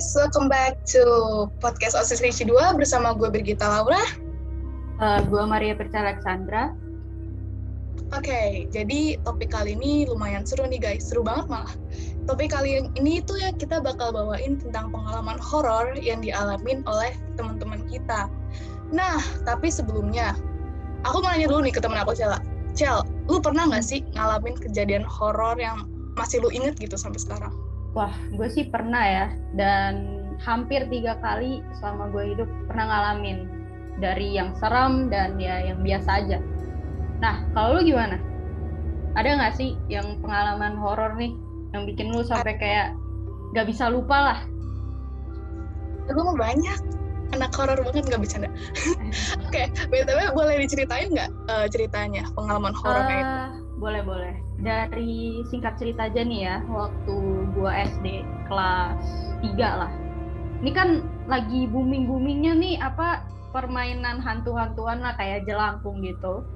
guys, welcome back to podcast OSIS Ricci 2 bersama gue Birgita Laura. Uh, gue Maria Perca Alexandra. Oke, okay, jadi topik kali ini lumayan seru nih guys, seru banget malah. Topik kali ini itu ya kita bakal bawain tentang pengalaman horor yang dialamin oleh teman-teman kita. Nah, tapi sebelumnya, aku mau nanya dulu nih ke temen aku, Cel. Cel, lu pernah nggak sih ngalamin kejadian horor yang masih lu inget gitu sampai sekarang? Wah, gue sih pernah ya, dan hampir tiga kali selama gue hidup pernah ngalamin. Dari yang serem dan ya yang biasa aja Nah, kalau lu gimana? Ada nggak sih yang pengalaman horor nih yang bikin lu sampai kayak gak bisa lupa lah? Gue mau banyak. Anak horor banget nggak bercanda. Oke, okay, btw boleh diceritain nggak uh, ceritanya pengalaman horornya uh, itu? Boleh boleh. Dari singkat cerita aja nih ya, waktu gua SD kelas 3 lah. Ini kan lagi booming boomingnya nih apa permainan hantu-hantuan lah kayak jelangkung gitu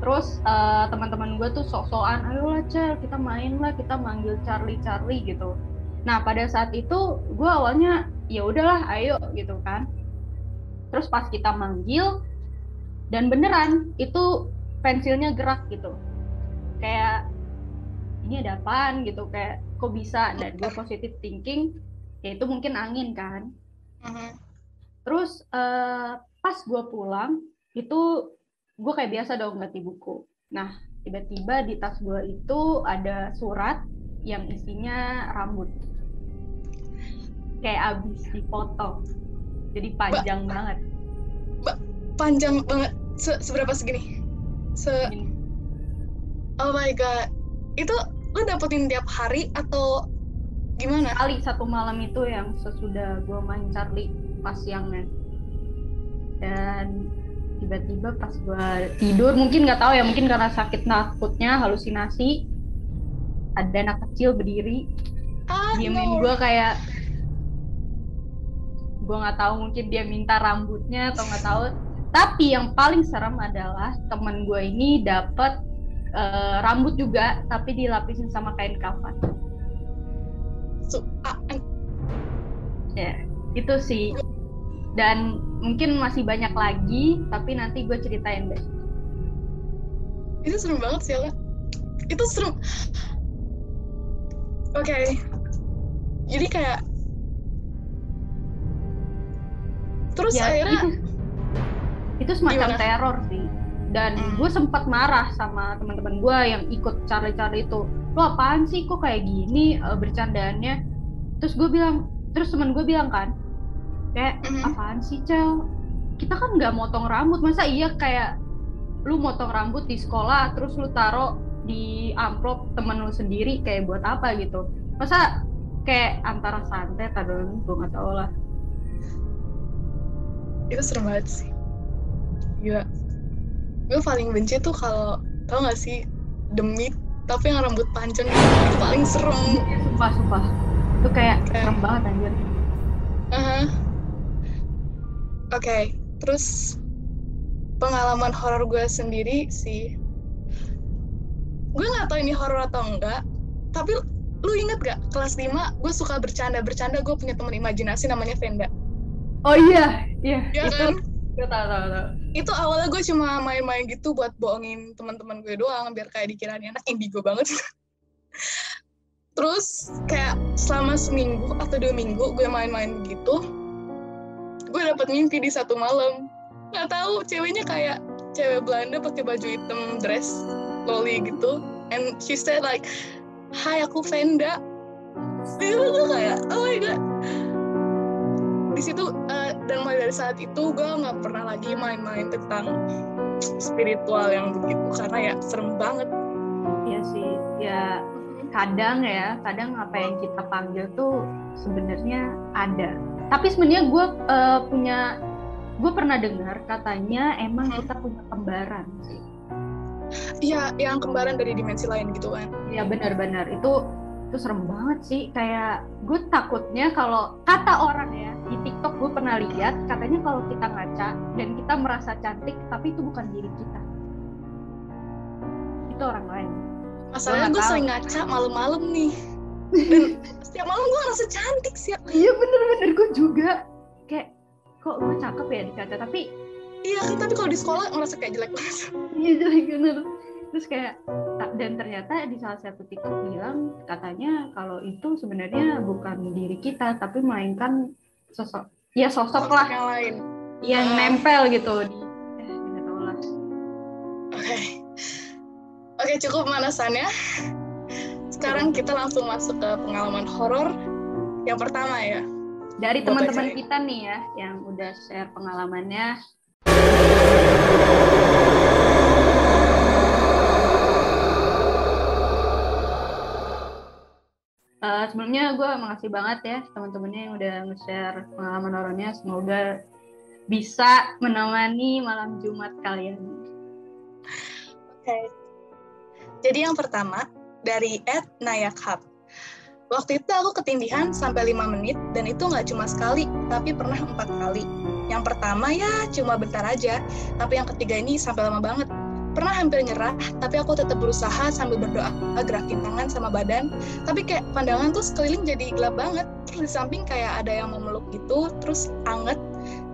terus uh, teman-teman gue tuh sok-sokan ayo lah Cel kita main lah kita manggil Charlie Charlie gitu nah pada saat itu gue awalnya ya udahlah ayo gitu kan terus pas kita manggil dan beneran itu pensilnya gerak gitu kayak ini ada apaan gitu kayak kok bisa dan gue positif thinking ya itu mungkin angin kan uh-huh. terus uh, pas gue pulang itu gue kayak biasa dong ganti buku. Nah, tiba-tiba di tas gue itu ada surat yang isinya rambut. Kayak abis dipotong. Jadi panjang ba banget. Ba panjang banget. Se seberapa segini? Se Gini. Oh my god. Itu lu dapetin tiap hari atau gimana? Kali satu malam itu yang sesudah gue main Charlie pas siangnya. Dan tiba-tiba pas gue tidur mungkin nggak tahu ya mungkin karena sakit nakutnya halusinasi ada anak kecil berdiri ah, diemin no. gue kayak gue nggak tahu mungkin dia minta rambutnya atau nggak tahu tapi yang paling serem adalah temen gue ini dapat uh, rambut juga tapi dilapisin sama kain kafan. So, uh, ya itu sih. Dan mungkin masih banyak lagi tapi nanti gue ceritain deh. Itu seru banget sih lah itu seru. Oke. Okay. jadi kayak terus ya, akhirnya itu, itu semacam gimana? teror sih dan hmm. gue sempat marah sama teman-teman gue yang ikut cari-cari itu. Lo apaan sih? Kok kayak gini uh, bercandaannya? Terus gue bilang terus teman gue bilang kan kayak mm-hmm. apaan sih cel? Kita kan nggak motong rambut. Masa iya kayak lu motong rambut di sekolah terus lu taruh di amplop temen lu sendiri kayak buat apa gitu? Masa kayak antara santet atau gue nggak tahu lah. Itu serem banget sih. Iya gue paling benci tuh kalau tau gak sih demit tapi yang rambut panjang itu paling serem. Ya, sumpah sumpah. Itu kayak, kayak serem banget anjir. Uh -huh okay, terus pengalaman horor gue sendiri sih. Gue nggak tahu ini horor atau enggak tapi lu inget gak kelas 5 gue suka bercanda bercanda gue punya teman imajinasi namanya Venda. Oh iya iya. Ya itu kan? gue tahu tahu tahu itu awalnya gue cuma main-main gitu buat bohongin teman-teman gue doang biar kayak dikirain anak indigo banget. Terus kayak selama seminggu atau dua minggu gue main-main gitu gue dapet mimpi di satu malam. Nggak tahu ceweknya kayak cewek Belanda pakai baju hitam dress loli gitu. And she said like Hai aku Venda. Itu tuh kayak oh my god. Di situ uh, dan mulai dari saat itu gue nggak pernah lagi main-main tentang spiritual yang begitu karena ya serem banget Iya sih ya kadang ya kadang apa yang kita panggil tuh sebenarnya ada tapi sebenarnya gue uh, punya gue pernah dengar katanya emang hmm. kita punya kembaran sih Iya, yang kembaran dari dimensi lain gitu kan? Iya benar-benar itu itu serem banget sih. Kayak gue takutnya kalau kata orang ya di TikTok gue pernah lihat katanya kalau kita ngaca dan kita merasa cantik tapi itu bukan diri kita. Itu orang lain. Masalahnya gue sering ngaca malam-malam nih. Dan setiap malam gue ngerasa cantik sih. Iya bener-bener. Gue juga. Kayak kok gue cakep ya di kaca tapi iya kan tapi kalau di sekolah ngerasa kayak jelek banget. Iya jelek bener terus kayak dan ternyata di salah satu TikTok bilang katanya kalau itu sebenarnya bukan diri kita tapi melainkan sosok. Ya sosok, sosok lah. yang lain. Yang Ah. nempel gitu di eh nggak tahu lah oke. Oke cukup pemanasannya. Sekarang kita langsung masuk ke pengalaman horor. Yang pertama ya. Dari teman-teman kita nih ya yang udah share pengalamannya Eh, sebelumnya gue makasih banget ya teman-temannya yang udah nge-share pengalaman horornya semoga bisa menemani malam Jumat kalian. Oke. Jadi yang pertama dari Ed Nayakhab. Waktu itu aku ketindihan sampai 5 menit dan itu nggak cuma sekali, tapi pernah empat kali. Yang pertama ya cuma bentar aja, tapi yang ketiga ini sampai lama banget. Pernah hampir nyerah, tapi aku tetap berusaha sambil berdoa gerakin tangan sama badan. Tapi kayak pandangan tuh sekeliling jadi gelap banget. Terus di samping kayak ada yang memeluk gitu, terus anget.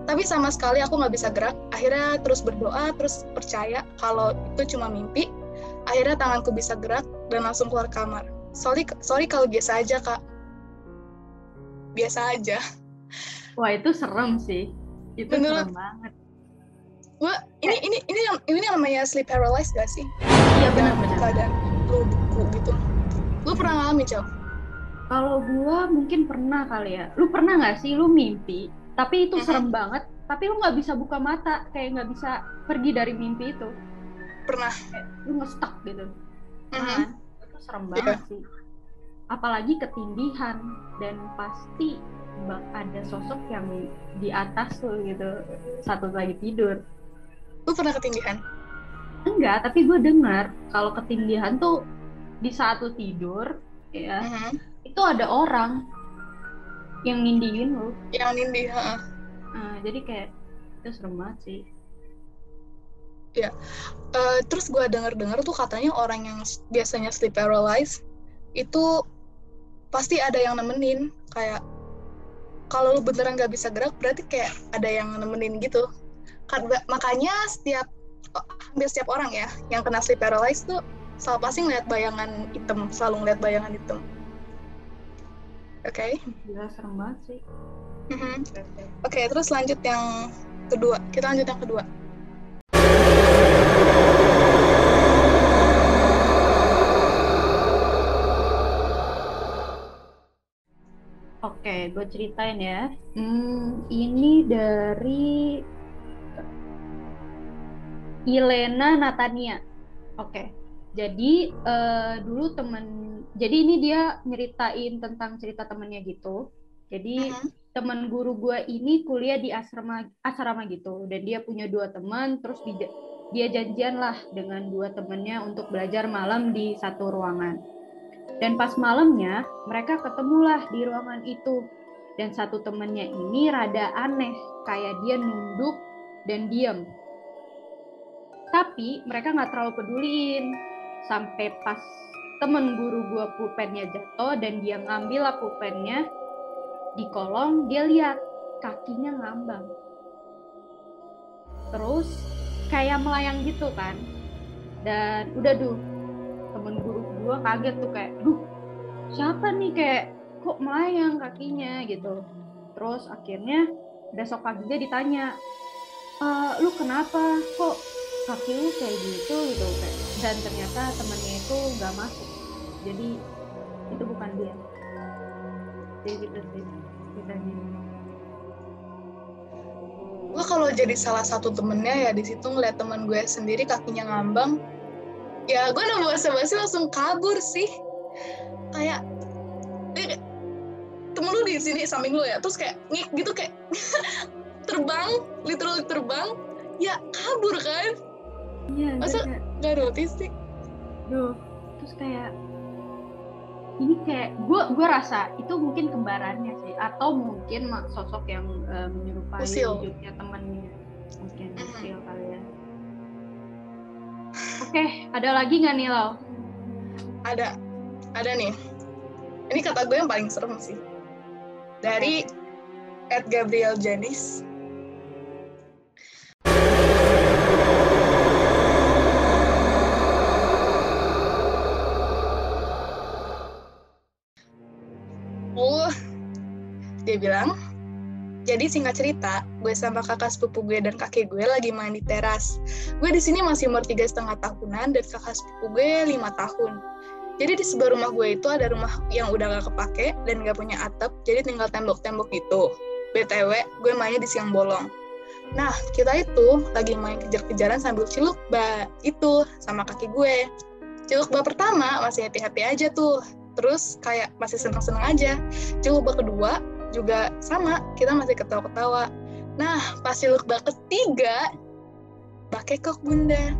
Tapi sama sekali aku nggak bisa gerak. Akhirnya terus berdoa, terus percaya kalau itu cuma mimpi. Akhirnya tanganku bisa gerak dan langsung keluar kamar. Sorry, sorry kalau biasa aja kak. Biasa aja. Wah itu serem sih, itu Menurut- serem banget. Gua ini ini ini yang ini yang namanya sleep paralysis gak sih? Iya benar-benar. Keadaan lu beku gitu. Lu pernah ngalamin Cel? Kalau gua mungkin pernah kali ya. Lu pernah nggak sih lu mimpi, tapi itu serem banget, tapi lu nggak bisa buka mata, kayak nggak bisa pergi dari mimpi itu. Pernah. Kayak lu nge-stuck gitu. Mhm. Nah, itu serem banget sih. Apalagi ketindihan dan pasti ada sosok yang di atas tuh gitu, satu lagi tidur. Lu pernah ketindihan? Enggak, tapi gue dengar kalau ketindihan tuh di saat lu tidur, ya Mhm. itu ada orang yang nindihin lu. Yang nindih, heeh. Nah, jadi kayak itu serem banget sih. Eh, terus gue denger-dengar tuh katanya orang yang biasanya sleep paralyzed itu pasti ada yang nemenin kayak kalau lu beneran gak bisa gerak berarti kayak ada yang nemenin gitu makanya setiap oh, hampir setiap orang ya yang kena sleep paralysis tuh selalu pasti ngeliat bayangan hitam selalu ngeliat bayangan hitam oke Gila serem banget sih. Mhm. oke terus lanjut yang kedua kita lanjut yang kedua Oke, gue ceritain ya. Hmm, ini dari Ilena Natania. Oke, jadi eh, dulu temen, jadi ini dia nyeritain tentang cerita temennya gitu. Jadi Mhm. temen guru gue ini kuliah di asrama asrama gitu, dan dia punya dua teman, terus dia, dia janjian lah dengan dua temennya untuk belajar malam di satu ruangan. Dan pas malamnya, mereka ketemulah di ruangan itu. Dan satu temennya ini rada aneh, kayak dia nunduk dan diam. Tapi mereka nggak terlalu peduliin. Sampai pas temen guru gua pulpennya jatuh dan dia ngambil lah pulpennya di kolong, dia lihat kakinya ngambang. Terus kayak melayang gitu kan. Dan udah duh, temen guru gua kaget tuh kayak duh siapa nih kayak kok melayang kakinya gitu terus akhirnya besok paginya ditanya "E, lu kenapa kok kaki lu kayak gitu gitu. Kayak dan ternyata temennya itu nggak masuk. Jadi itu bukan dia. Jadi gitu sih ceritanya gue kalau jadi salah satu temennya ya di situ ngeliat teman gue sendiri kakinya ngambang ya gue udah basa-basi langsung kabur sih. Kayak temen lu di sini samping lu ya? Terus kayak ngik gitu kayak terbang literally terbang ya kabur kan iya Masa- nggak notice sih duh terus kayak ini kayak gue gue rasa itu mungkin kembarannya sih atau mungkin sosok yang uh, menyerupai Usil. wujudnya temennya mungkin usil kali ya oke ada lagi nggak nih lo Ada, ada nih. Ini kata gue yang paling serem sih. Dari Ed Gabriel Janis. Bilang, jadi singkat cerita, gue sama kakak sepupu gue dan kakek gue lagi main di teras. Gue di sini masih umur tiga setengah tahunan dan kakak sepupu gue lima tahun. Jadi di sebelah rumah gue itu ada rumah yang udah gak kepake dan gak punya atap, jadi tinggal tembok-tembok gitu. BTW, gue mainnya di siang bolong. Nah, kita itu lagi main kejar-kejaran sambil ciluk ba itu sama kaki gue. Ciluk ba pertama masih hati-hati aja tuh. Terus kayak masih seneng-seneng aja. Ciluk ba kedua juga sama, kita masih ketawa-ketawa. Nah, pas ciluk ba ketiga, pakai kok bunda.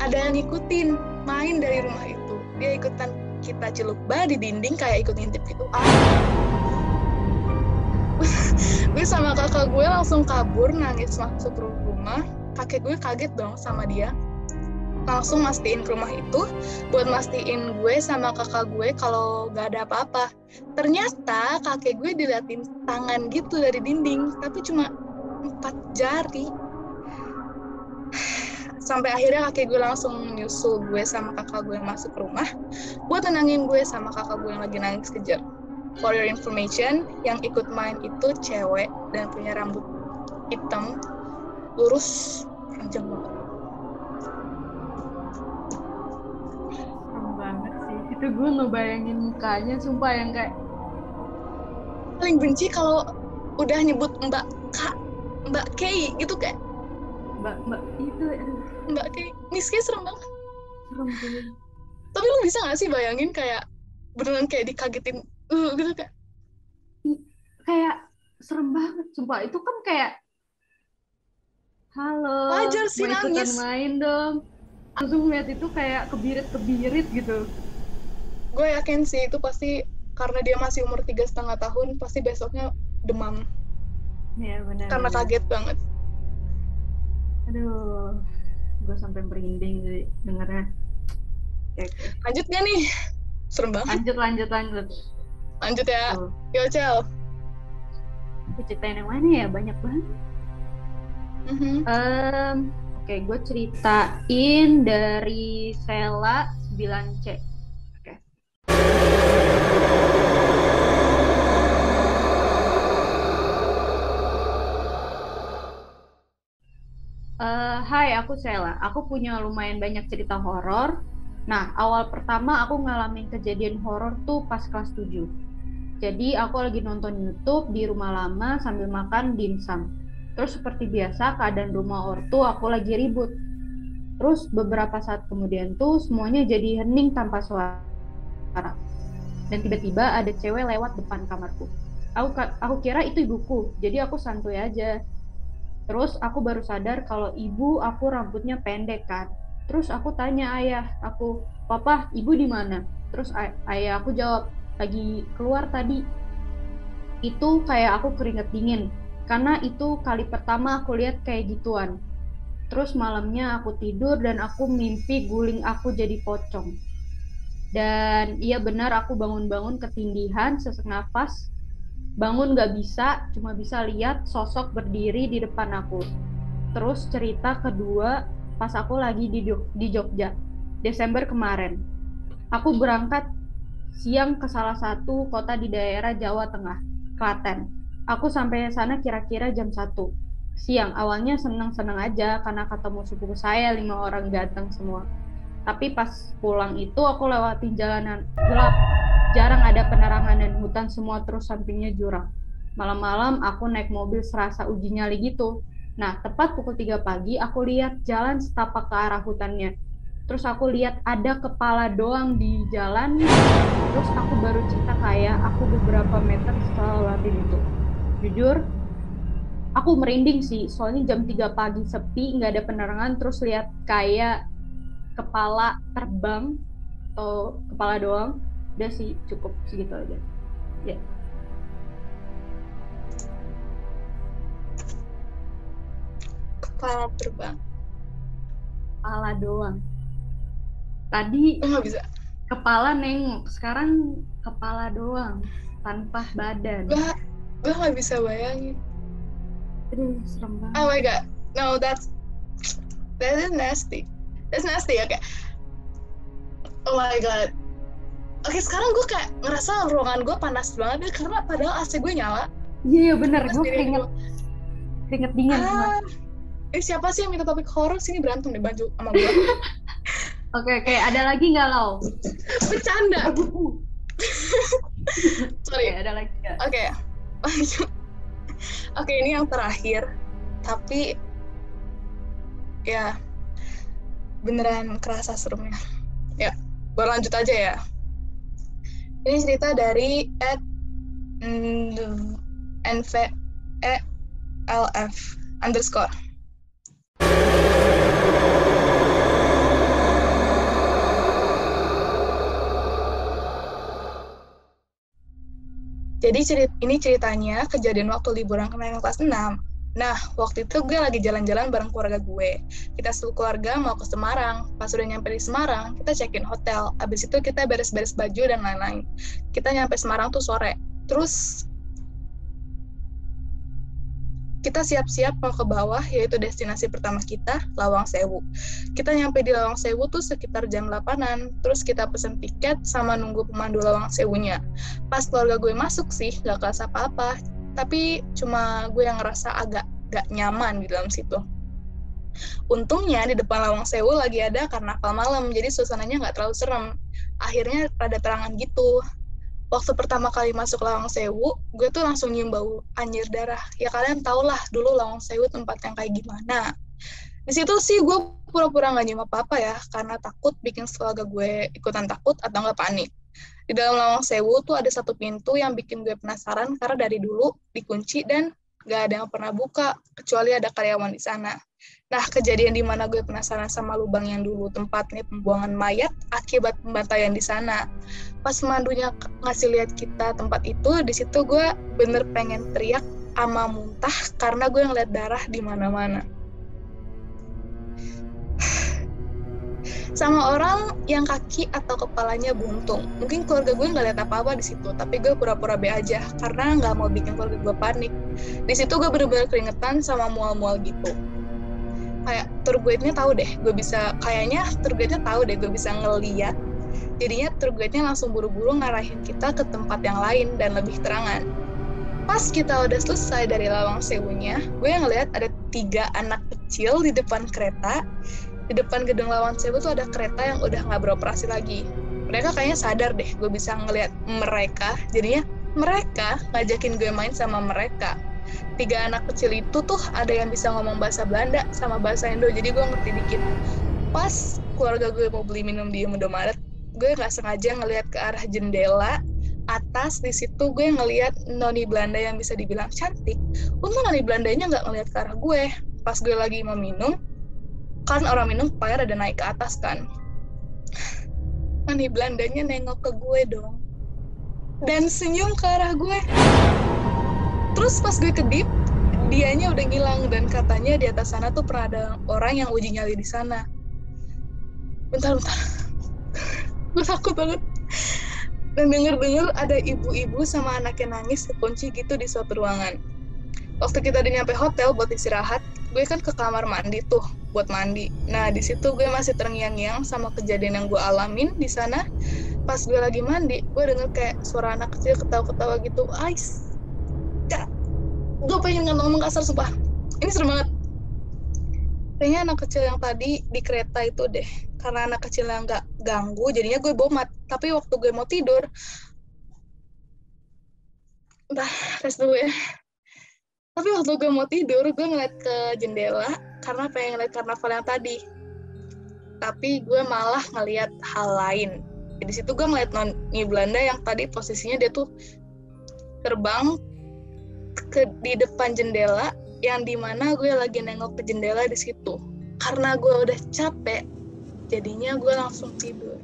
Ada yang ngikutin, main dari rumah itu. Dia ikutan kita ciluk ba di dinding kayak ikut ngintip gitu. Ah, gue sama kakak gue langsung kabur nangis masuk rumah kakek gue kaget dong sama dia langsung mastiin ke rumah itu buat mastiin gue sama kakak gue kalau gak ada apa-apa. Ternyata kakek gue diliatin tangan gitu dari dinding tapi cuma empat jari. Sampai akhirnya kakek gue langsung nyusul gue sama kakak gue masuk rumah buat tenangin gue sama kakak gue yang lagi nangis kejar. For your information, yang ikut main itu cewek dan punya rambut hitam, lurus, panjang. Itu gue ngebayangin mukanya sumpah yang kayak Paling benci kalau udah nyebut Mbak K, Mbak Kay gitu kayak mbak mbak itu Mbak Kay. Miss Kay serem banget. serem sih Tapi lu bisa gak sih bayangin kayak beneran kayak dikagetin uh, gitu kayak kayak serem banget sumpah itu kan kayak halo Wajar sih mau ikutan nangis. main dong langsung lihat itu kayak kebirit kebirit gitu gue yakin sih itu pasti karena dia masih umur tiga setengah tahun pasti besoknya demam. Ya benar karena benar. kaget banget. Aduh gue sampai merinding dengernya. Oke, oke. lanjut gak nih? Serem banget. Lanjut lanjut lanjut. Lanjut ya. Tuh. yo cel. Ceritain yang mana ya? Banyak banget. Mhm. Em, oke gue ceritain dari Sela 9C oke Eh, hai, aku Sela. Aku punya lumayan banyak cerita horor. Nah, awal pertama aku ngalamin kejadian horor tuh pas kelas 7. Jadi aku lagi nonton YouTube di rumah lama sambil makan dimsum. Terus seperti biasa keadaan rumah ortu aku lagi ribut. Terus beberapa saat kemudian tuh semuanya jadi hening tanpa suara. Dan tiba-tiba ada cewek lewat depan kamarku. Aku aku kira itu ibuku, jadi aku santuy aja. Terus aku baru sadar kalau ibu aku rambutnya pendek kan. Terus aku tanya ayah, aku, "Papa, ibu di mana?" Terus ay- ayah aku jawab, "Lagi keluar tadi." Itu kayak aku keringet dingin karena itu kali pertama aku lihat kayak gituan. Terus malamnya aku tidur dan aku mimpi guling aku jadi pocong. Dan iya benar aku bangun-bangun ketindihan sesak nafas. Bangun gak bisa, cuma bisa lihat sosok berdiri di depan aku. Terus cerita kedua pas aku lagi di, di Jogja, Desember kemarin. Aku berangkat siang ke salah satu kota di daerah Jawa Tengah, Klaten. Aku sampai sana kira-kira jam 1 siang. Awalnya seneng-seneng aja karena ketemu sepupu saya lima orang ganteng semua. Tapi pas pulang itu aku lewatin jalanan gelap. Jarang ada penerangan dan hutan semua terus sampingnya jurang. Malam-malam aku naik mobil serasa uji nyali gitu. Nah, tepat pukul 3 pagi aku lihat jalan setapak ke arah hutannya. Terus aku lihat ada kepala doang di jalan. Terus aku baru cerita kayak aku beberapa meter setelah lewatin itu. Jujur, aku merinding sih. Soalnya jam 3 pagi sepi, nggak ada penerangan. Terus lihat kayak kepala terbang atau kepala doang udah sih cukup segitu aja. Ya. Kepala terbang. Kepala doang. Tadi oh, nggak bisa? kepala nengok sekarang kepala doang tanpa badan. Gue gue nggak bisa bayangin. Aduh serem banget. Oh my god. No that's that is nasty that's nasty oke okay. oh my god. Oke okay, sekarang gue kayak ngerasa ruangan gue panas banget deh karena padahal AC gue nyala. Iya yeah, bener. Gue keringet. keringet dingin ah, eh siapa sih yang minta topik horor? Sini berantem deh baju sama gue oke oke. Ada lagi nggak lo bercanda. Sorry. Okay, ada lagi oke. Okay. Oke, ini yang terakhir. Tapi ya beneran kerasa seremnya. Ya, gue lanjut aja ya. Ini cerita dari at NVELF underscore. Jadi cerit ini ceritanya kejadian waktu liburan kemarin kelas 6. Nah, waktu itu gue lagi jalan-jalan bareng keluarga gue. Kita seluruh keluarga mau ke Semarang. Pas udah nyampe di Semarang, kita check-in hotel. Abis itu kita beres-beres baju dan lain-lain. Kita nyampe Semarang tuh sore. Terus kita siap-siap mau ke bawah, yaitu destinasi pertama kita, Lawang Sewu. Kita nyampe di Lawang Sewu tuh sekitar jam 8-an, terus kita pesen tiket sama nunggu pemandu Lawang Sewunya. Pas keluarga gue masuk sih, gak kelas apa-apa, tapi cuma gue yang ngerasa agak gak nyaman di dalam situ. Untungnya di depan Lawang Sewu lagi ada karnaval malam, jadi suasananya nggak terlalu serem. Akhirnya pada terangan gitu waktu pertama kali masuk Lawang Sewu, gue tuh langsung nyium bau anjir darah. Ya kalian tau lah dulu Lawang Sewu tempat yang kayak gimana. Di situ sih gue pura-pura gak nyium apa-apa ya, karena takut bikin keluarga gue ikutan takut atau nggak panik. Di dalam Lawang Sewu tuh ada satu pintu yang bikin gue penasaran karena dari dulu dikunci dan gak ada yang pernah buka, kecuali ada karyawan di sana. Nah, kejadian di mana gue penasaran sama lubang yang dulu tempatnya pembuangan mayat akibat pembantaian di sana. Pas mandunya ngasih lihat kita tempat itu, di situ gue bener pengen teriak ama muntah karena gue ngeliat darah di mana-mana. Sama orang yang kaki atau kepalanya buntung. Mungkin keluarga gue nggak lihat apa-apa di situ, tapi gue pura-pura be aja karena nggak mau bikin keluarga gue panik. Di situ gue bener-bener keringetan sama mual-mual gitu kayak tour guide-nya tahu deh gue bisa kayaknya tour guide-nya tahu deh gue bisa ngeliat jadinya tour guide-nya langsung buru-buru ngarahin kita ke tempat yang lain dan lebih terangan pas kita udah selesai dari lawang sewunya gue ngeliat ada tiga anak kecil di depan kereta di depan gedung lawang sewu tuh ada kereta yang udah nggak beroperasi lagi. Mereka kayaknya sadar deh gue bisa ngeliat mereka. Jadinya mereka ngajakin gue main sama mereka. Tiga anak kecil itu tuh ada yang bisa ngomong bahasa Belanda sama bahasa Indo. Jadi gue ngerti dikit. Pas keluarga gue mau beli minum di Indomaret gue nggak sengaja ngelihat ke arah jendela atas. Di situ gue ngelihat noni Belanda yang bisa dibilang cantik. Untung noni Belandanya nggak ngelihat ke arah gue. Pas gue lagi mau minum kan orang minum kepala ada naik ke atas kan. Noni Belandanya nengok ke gue dong. Dan senyum ke arah gue. Terus pas gue kedip dianya udah ngilang dan katanya di atas sana tuh pernah ada orang yang uji nyali di sana. Bentar bentar. Gue takut banget. Dan denger-denger ada ibu-ibu sama anaknya nangis kekunci gitu di suatu ruangan. Waktu kita udah nyampe hotel buat istirahat gue kan ke kamar mandi tuh buat mandi. Nah di situ gue masih terngiang-ngiang sama kejadian yang gue alamin di sana. Pas gue lagi mandi gue denger kayak suara anak kecil ketawa-ketawa gitu. Ais gue pengen ngomong kasar sumpah. Ini serem banget. Kayaknya anak kecil yang tadi di kereta itu deh. Karena anak kecil yang nggak ganggu jadinya gue bomat. Tapi waktu gue mau tidur entah rest dulu ya tapi waktu gue mau tidur gue ngeliat ke jendela karena pengen ngeliat karnaval yang tadi. Tapi gue malah ngeliat hal lain. Di situ gue ngeliat noni Belanda yang tadi posisinya dia tuh terbang ke di depan jendela yang di mana gue lagi nengok ke jendela di situ. Karena gue udah capek jadinya gue langsung tidur.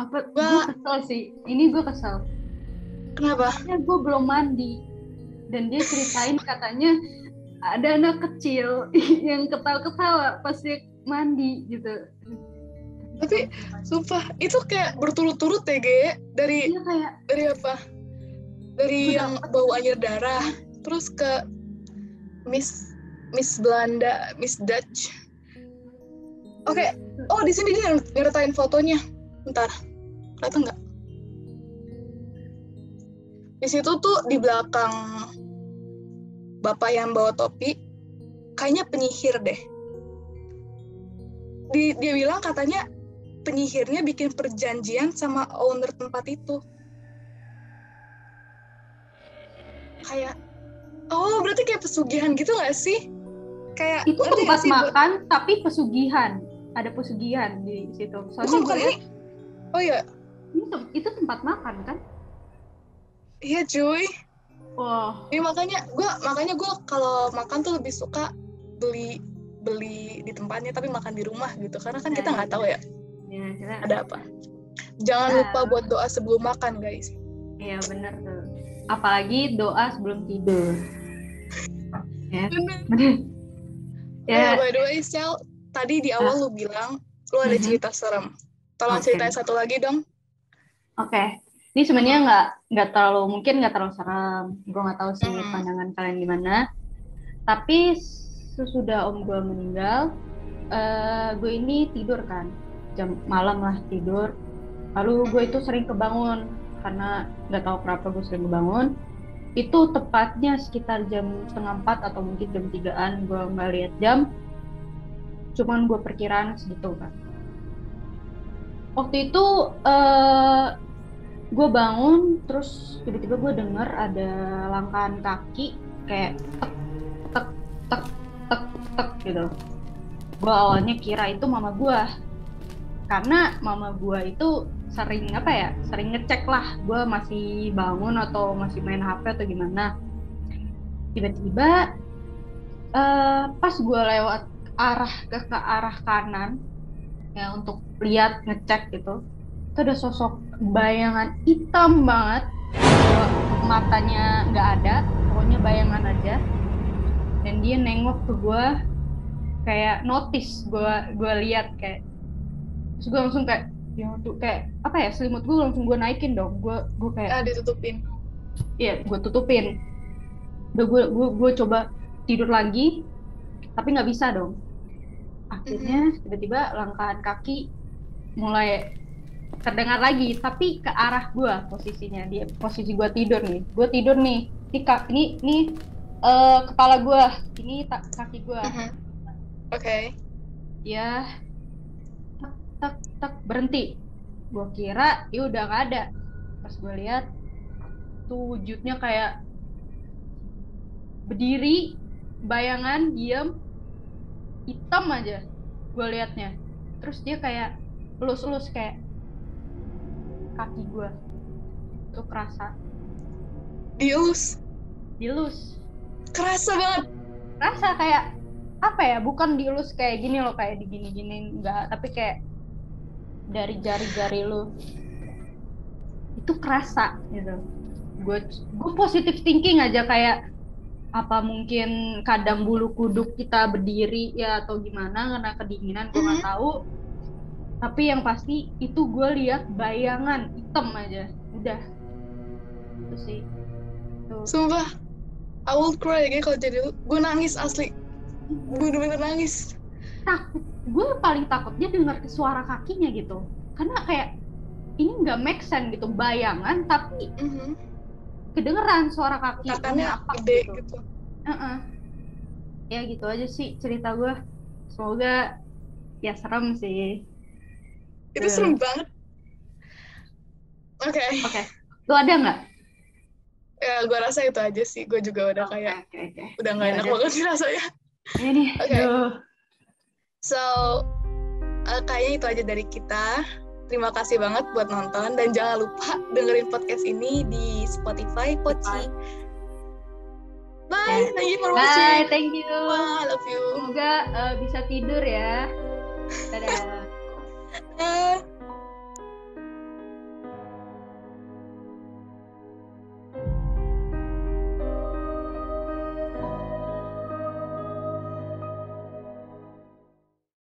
Apa Gua- gue kesel sih. Ini gue kesel Kenapa? Karena gue belum mandi dan dia ceritain katanya ada anak kecil yang ketawa-ketawa pas dia mandi gitu Tapi sumpah itu kayak berturut-turut ya, Ge. Dari dia kayak dari apa? Dari yang bau air darah, terus ke Miss Miss Belanda, Miss Dutch. Oke, oh di sini dia nyertain fotonya. Bentar, kelihatan nggak? Di situ tuh di belakang bapak yang bawa topi, kayaknya penyihir deh. Di, dia bilang katanya penyihirnya bikin perjanjian sama owner tempat itu. Kayak, oh berarti kayak pesugihan gitu nggak sih? Kayak itu tempat sih, Bu? makan tapi pesugihan ada pesugihan di situ soalnya Bukan, bukan ini. Oh ini tem- itu tempat makan kan iya cuy. wah Ini makanya gue makanya gue kalau makan tuh lebih suka beli beli di tempatnya tapi makan di rumah gitu karena kan kita Nah, nggak tahu ya ya kita- ada apa. Jangan Nah. lupa buat doa sebelum makan guys. iya bener tuh apalagi doa sebelum tidur ya Bener. bener Ya, ya by the way, Sel, tadi di awal lu bilang lu ada Mhm. cerita serem. Tolong Oke. ceritain satu lagi dong. Oke, ini sebenarnya nggak nggak terlalu mungkin nggak terlalu serem. Gue nggak tahu sih Hmm. pandangan kalian gimana. Tapi sesudah om gue meninggal, eh gue ini tidur kan jam malam lah tidur. Lalu gue itu sering kebangun karena nggak tahu kenapa gue sering kebangun. Itu tepatnya sekitar jam setengah empat atau mungkin jam tigaan gue nggak lihat jam. Cuman gue perkiraan segitu kan. Waktu itu eh gue bangun terus tiba-tiba gue denger ada langkahan kaki kayak tek tek tek tek tek gitu. Gue awalnya kira itu mama gue karena mama gue itu sering apa ya sering ngecek lah gue masih bangun atau masih main hp atau gimana. Tiba-tiba eh, pas gue lewat arah ke ke arah kanan ya untuk lihat ngecek gitu itu ada sosok bayangan hitam banget Gua- matanya nggak ada pokoknya bayangan aja dan dia nengok ke gue kayak notice gue gue lihat kayak terus gue langsung kayak ya tuh kayak apa ya selimut gue langsung gue naikin dong gue gue kayak Ah, ditutupin. Iya, gue tutupin. Udah gue gue gue coba tidur lagi, tapi nggak bisa dong. Akhirnya tiba-tiba langkahan kaki mulai terdengar lagi, tapi ke arah gue posisinya. Dia posisi gue tidur nih. Gue tidur nih. Ini ini ini eh, kepala gue, ini tak kaki gue. Mhm. Oke. Ya, tak tak tak berhenti. Gue kira ya udah nggak ada. Pas gue lihat tuh wujudnya kayak berdiri, bayangan, diem, hitam aja gue liatnya. Terus dia kayak elus-elus kayak kaki gue. Tuh kerasa, Dielus. dielus. Kerasa banget. Rasa kayak apa ya? Bukan dielus kayak gini loh, kayak digini-gini enggak, tapi kayak dari jari-jari lu itu kerasa gitu. Gue gue positif thinking aja kayak apa mungkin kadang bulu kuduk kita berdiri ya atau gimana karena kedinginan gue nggak Mhm. tahu tapi yang pasti itu gue lihat bayangan hitam aja udah itu sih tuh Sumpah. I will cry ya kalau jadi lu. Gue nangis asli. Gue bener-bener nangis. takut gue paling takutnya dengar suara kakinya gitu karena kayak ini nggak make sense gitu bayangan tapi Mhm. kedengeran suara kaki Takannya apa gede gitu. gitu. Heeh. ya gitu aja sih cerita gue semoga ya serem sih Itu Hmm. serem banget. Oke. oke lu ada nggak Ya, gue rasa itu aja sih. Gue juga udah Oke, kayak oke oke udah nggak Ya enak udah. banget sih rasanya. ini Oke. aduh. So, eh, kayaknya itu aja dari kita. Terima kasih banget buat nonton dan jangan lupa dengerin podcast ini di Spotify Poci. Bye, Ya. thank you for bye watching. thank you Bye, I love you. semoga eh, bisa tidur ya dadah Eh,